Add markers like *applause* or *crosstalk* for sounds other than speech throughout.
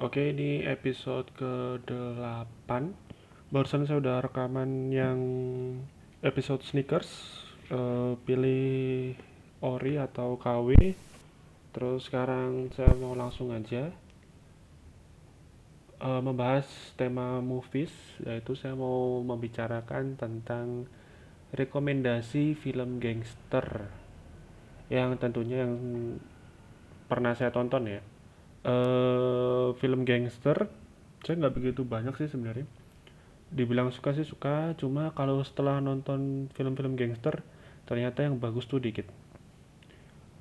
Oke, ini episode ke-8. Barusan saya udah rekaman yang episode sneakers. Eh, pilih ori atau KW. Terus sekarang saya mau langsung aja eh, membahas tema movies, yaitu saya mau membicarakan tentang rekomendasi film gangster yang tentunya yang pernah saya tonton ya. Eh film gangster saya nggak begitu banyak sih sebenarnya. Dibilang suka sih suka cuma kalau setelah nonton film-film gangster ternyata yang bagus tuh dikit.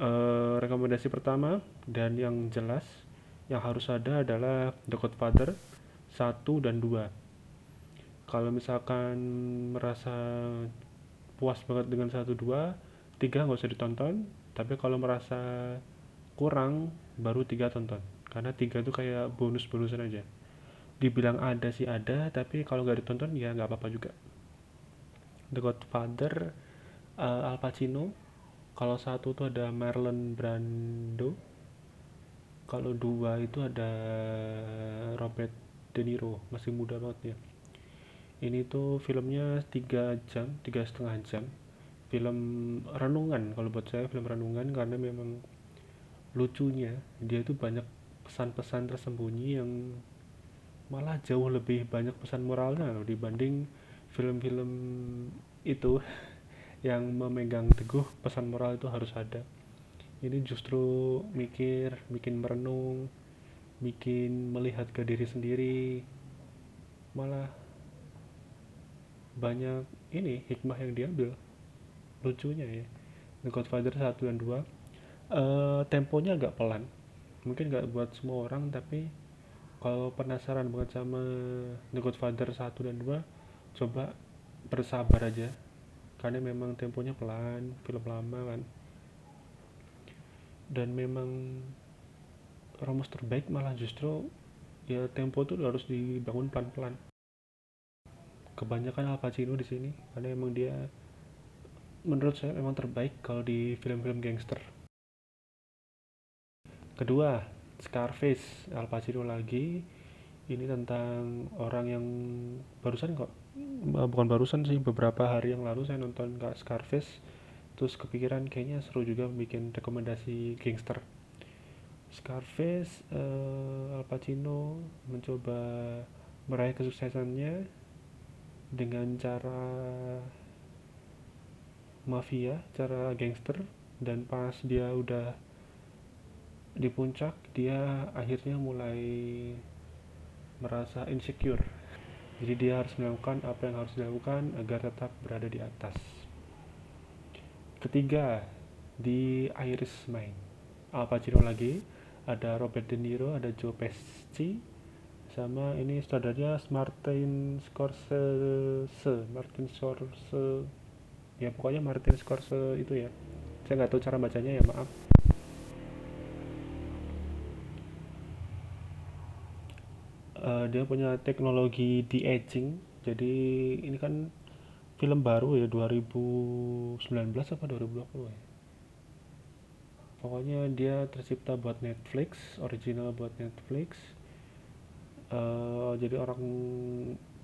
Eh rekomendasi pertama dan yang jelas yang harus ada adalah The Godfather satu dan 2 kalau misalkan merasa puas banget dengan satu 2 3 nggak usah ditonton tapi kalau merasa kurang baru 3 tonton. Karena 3 itu kayak bonus-bonusan aja. Dibilang ada sih ada tapi kalau nggak ditonton ya nggak apa-apa juga. The Godfather eh, Al Pacino kalau satu tuh ada Marlon Brando kalau dua itu ada Robert De Niro masih muda banget ya ini tuh filmnya tiga jam tiga setengah jam. Film renungan kalau buat saya film renungan karena memang lucunya. Dia itu banyak pesan-pesan tersembunyi yang malah jauh lebih banyak pesan moralnya loh dibanding film-film itu *laughs* yang memegang teguh pesan moral itu harus ada. Ini justru mikir bikin merenung bikin melihat ke diri sendiri. Malah banyak ini hikmah yang diambil. Lucunya ya. The Godfather satu dan 2 eh temponya agak pelan. Mungkin nggak buat semua orang tapi kalau penasaran banget sama The Godfather satu dan 2 coba bersabar aja. Karena memang temponya pelan film lama kan. Dan memang rumus terbaik malah justru ya tempo tuh harus dibangun pelan-pelan. Kebanyakan Al Pacino di sini karena emang dia menurut saya memang terbaik kalau di film-film gangster kedua Scarface Al Pacino lagi. Ini tentang orang yang barusan kok eh, bukan barusan sih beberapa hari yang lalu saya nonton Kak Scarface terus kepikiran kayaknya seru juga bikin rekomendasi gangster. Scarface eh, Al Pacino mencoba meraih kesuksesannya dengan cara mafia, cara gangster dan pas dia udah di puncak dia akhirnya mulai merasa insecure. Jadi dia harus melakukan apa yang harus dilakukan agar tetap berada di atas. Ketiga, di Irishman. Al Pacino lagi, ada Robert De Niro, ada Joe Pesci, sama ini sutradaranya Martin Scorsese, Martin Scorsese, ya pokoknya Martin Scorsese itu ya. Saya nggak tahu cara bacanya ya maaf. Eh, dia punya teknologi de aging, jadi ini kan film baru ya 2019 apa 2020 ya. Pokoknya dia tercipta buat Netflix, original buat Netflix. Eh, jadi orang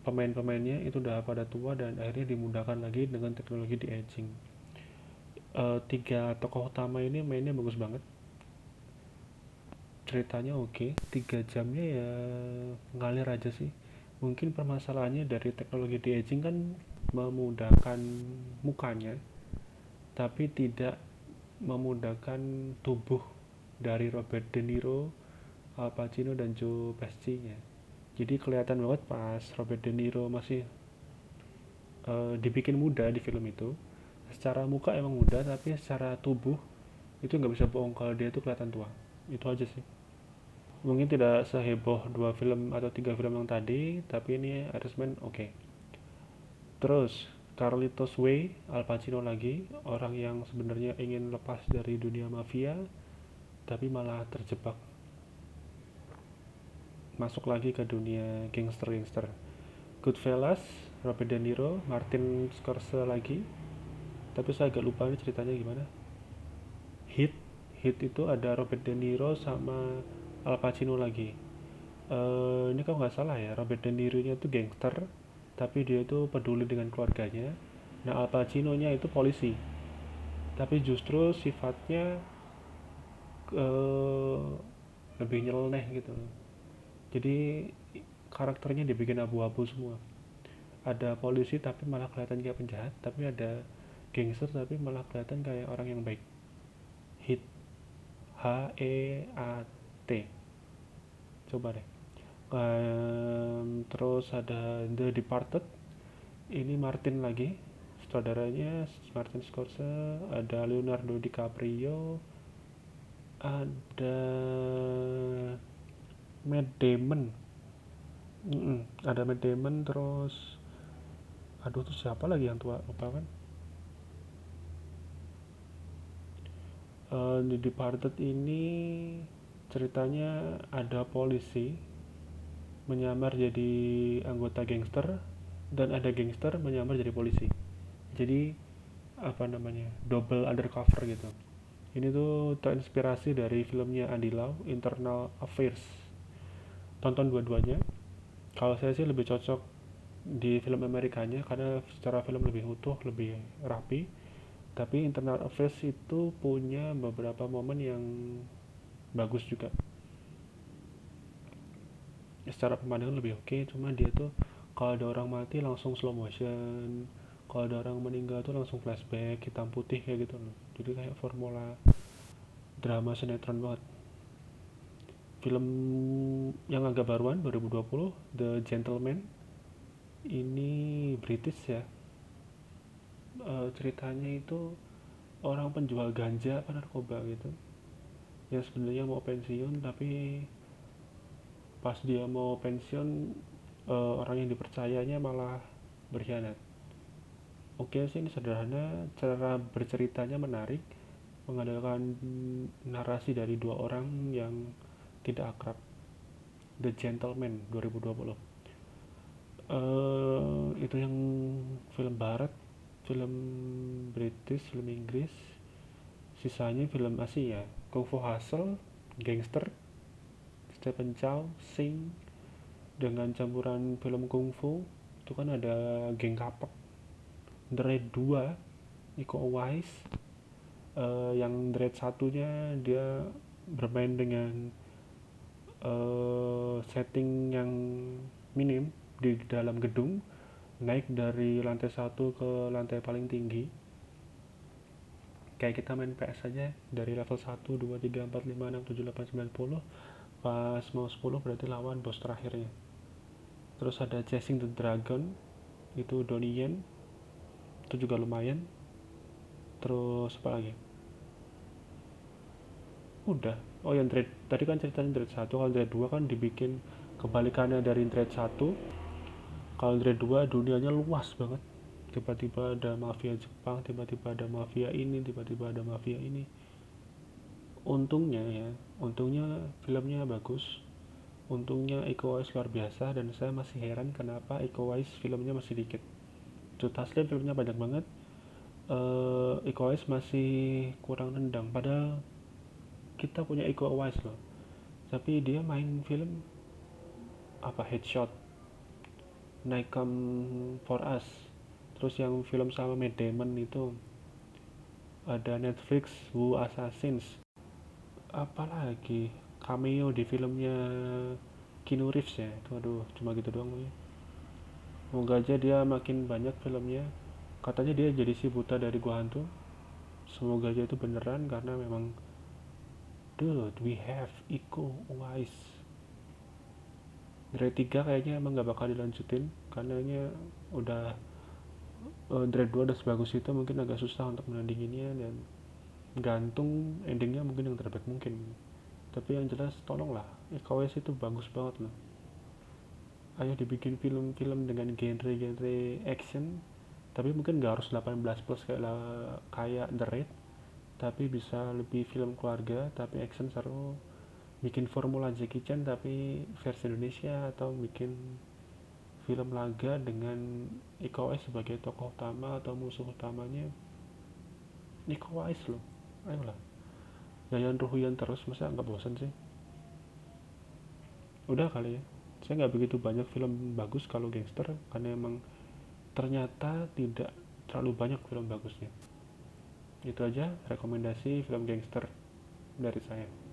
pemain-pemainnya itu udah pada tua dan akhirnya dimudahkan lagi dengan teknologi de aging. Eh, tiga tokoh utama ini mainnya bagus banget. Ceritanya oke, tiga jamnya ya ngalir aja sih. Mungkin permasalahannya dari teknologi de aging kan memudahkan mukanya, tapi tidak memudahkan tubuh dari Robert De Niro, Al Pacino dan Joe Pesci-nya. Jadi kelihatan banget pas Robert De Niro masih eh, dibikin muda di film itu. Secara muka emang muda, tapi secara tubuh itu nggak bisa bohong kalau dia itu kelihatan tua. Itu aja sih. Mungkin tidak seheboh dua film atau tiga film yang tadi, tapi ini Irishman oke. Terus Carlitos Way, Al Pacino lagi, orang yang sebenarnya ingin lepas dari dunia mafia, tapi malah terjebak masuk lagi ke dunia gangster-gangster. Goodfellas, Robert De Niro, Martin Scorsese lagi, tapi saya agak lupa ini ceritanya gimana. Hit, Hit itu ada Robert De Niro sama Al Pacino lagi. uh, ini kalau nggak salah ya Robert De Niro nya itu gangster tapi dia itu peduli dengan keluarganya. Nah Al Pacino nya itu polisi. Tapi justru sifatnya uh, lebih nyeleneh gitu. Jadi karakternya dibikin abu-abu semua. Ada polisi tapi malah kelihatan kayak penjahat tapi ada gangster tapi malah kelihatan kayak orang yang baik. Hit H E A T coba deh. Um, terus ada The Departed. Ini Martin lagi saudaranya Martin Scorsese ada Leonardo DiCaprio ada Matt Damon. Mm -mm, ada Matt Damon terus aduh tuh siapa lagi yang tua? Lupa kan? Uh, di Departed ini ceritanya ada polisi menyamar jadi anggota gangster dan ada gangster menyamar jadi polisi. Jadi apa namanya double undercover gitu. Ini tuh terinspirasi dari filmnya Andy Lau Internal Affairs. Tonton dua-duanya. Kalau saya sih lebih cocok di film Amerikanya karena secara film lebih utuh lebih rapi. Tapi Internal Affairs itu punya beberapa momen yang bagus juga. Secara pemandangan lebih oke okay, cuma dia tuh kalau ada orang mati langsung slow motion. Kalau ada orang meninggal tuh langsung flashback hitam putih kayak gitu loh. Jadi kayak formula drama sinetron banget. Film yang agak baruan 2020 The Gentleman. Ini British ya. Uh, ceritanya itu orang penjual ganja apa narkoba gitu yang sebenarnya mau pensiun tapi pas dia mau pensiun uh, orang yang dipercayanya malah berkhianat. Oke sih ini sederhana cara berceritanya menarik mengandalkan narasi dari dua orang yang tidak akrab. The Gentleman 2020 uh, itu yang film barat film British film Inggris sisanya film Asia Kung Fu Hustle Gangster Stephen Chow Sing dengan campuran film Kung Fu itu kan ada geng kapak Dread 2 Iko Uwais uh, yang Dread satunya dia bermain dengan uh, setting yang minim di dalam gedung naik dari lantai satu ke lantai paling tinggi kayak kita main PS aja dari level 1, 2, 3, 4, 5, 6, 7, 8, 9, 10 pas mau 10 berarti lawan bos terakhirnya. Terus ada Chasing the Dragon itu Donnie Yen. Itu juga lumayan. Terus apa lagi? Udah. Oh yang trade tadi kan ceritanya trade 1 kalau trade 2 kan dibikin kebalikannya dari trade 1 kalau Dread 2 dunianya luas banget tiba-tiba ada mafia Jepang tiba-tiba ada mafia ini tiba-tiba ada mafia ini. Untungnya ya untungnya filmnya bagus. Untungnya Iko Uwais luar biasa dan saya masih heran kenapa Iko Uwais filmnya masih dikit. Cut Taslim filmnya banyak banget. Uh, Iko Uwais masih kurang nendang. Padahal kita punya Iko Uwais loh. Tapi dia main film apa headshot. Come For Us terus yang film sama Matt Damon itu ada Netflix Wu Assassins. Apalagi cameo di filmnya Keanu Reeves ya? Itu aduh cuma gitu doang ya semoga aja dia makin banyak filmnya. Katanya dia jadi si buta dari gua hantu. Semoga aja itu beneran karena memang dude we have Iko Uwais. Dread 3 kayaknya emang gak bakal dilanjutin karena udah uh, Dread 2 udah sebagus itu mungkin agak susah untuk menandinginya dan gantung endingnya mungkin yang terbaik mungkin. Tapi yang jelas tolonglah EKWS itu bagus banget loh ayo dibikin film-film dengan genre-genre action tapi mungkin gak harus 18 plus kayak kayak The Raid tapi bisa lebih film keluarga tapi action seru. Bikin formula Jackie Chan tapi versi Indonesia atau bikin film laga dengan Iko Uwais sebagai tokoh utama atau musuh utamanya? Iko Uwais loh. Ayolah. Yayan Ruhian terus masa nggak bosan sih? Udah kali ya. Saya nggak begitu banyak film bagus kalau gangster karena emang ternyata tidak terlalu banyak film bagusnya. Itu aja rekomendasi film gangster dari saya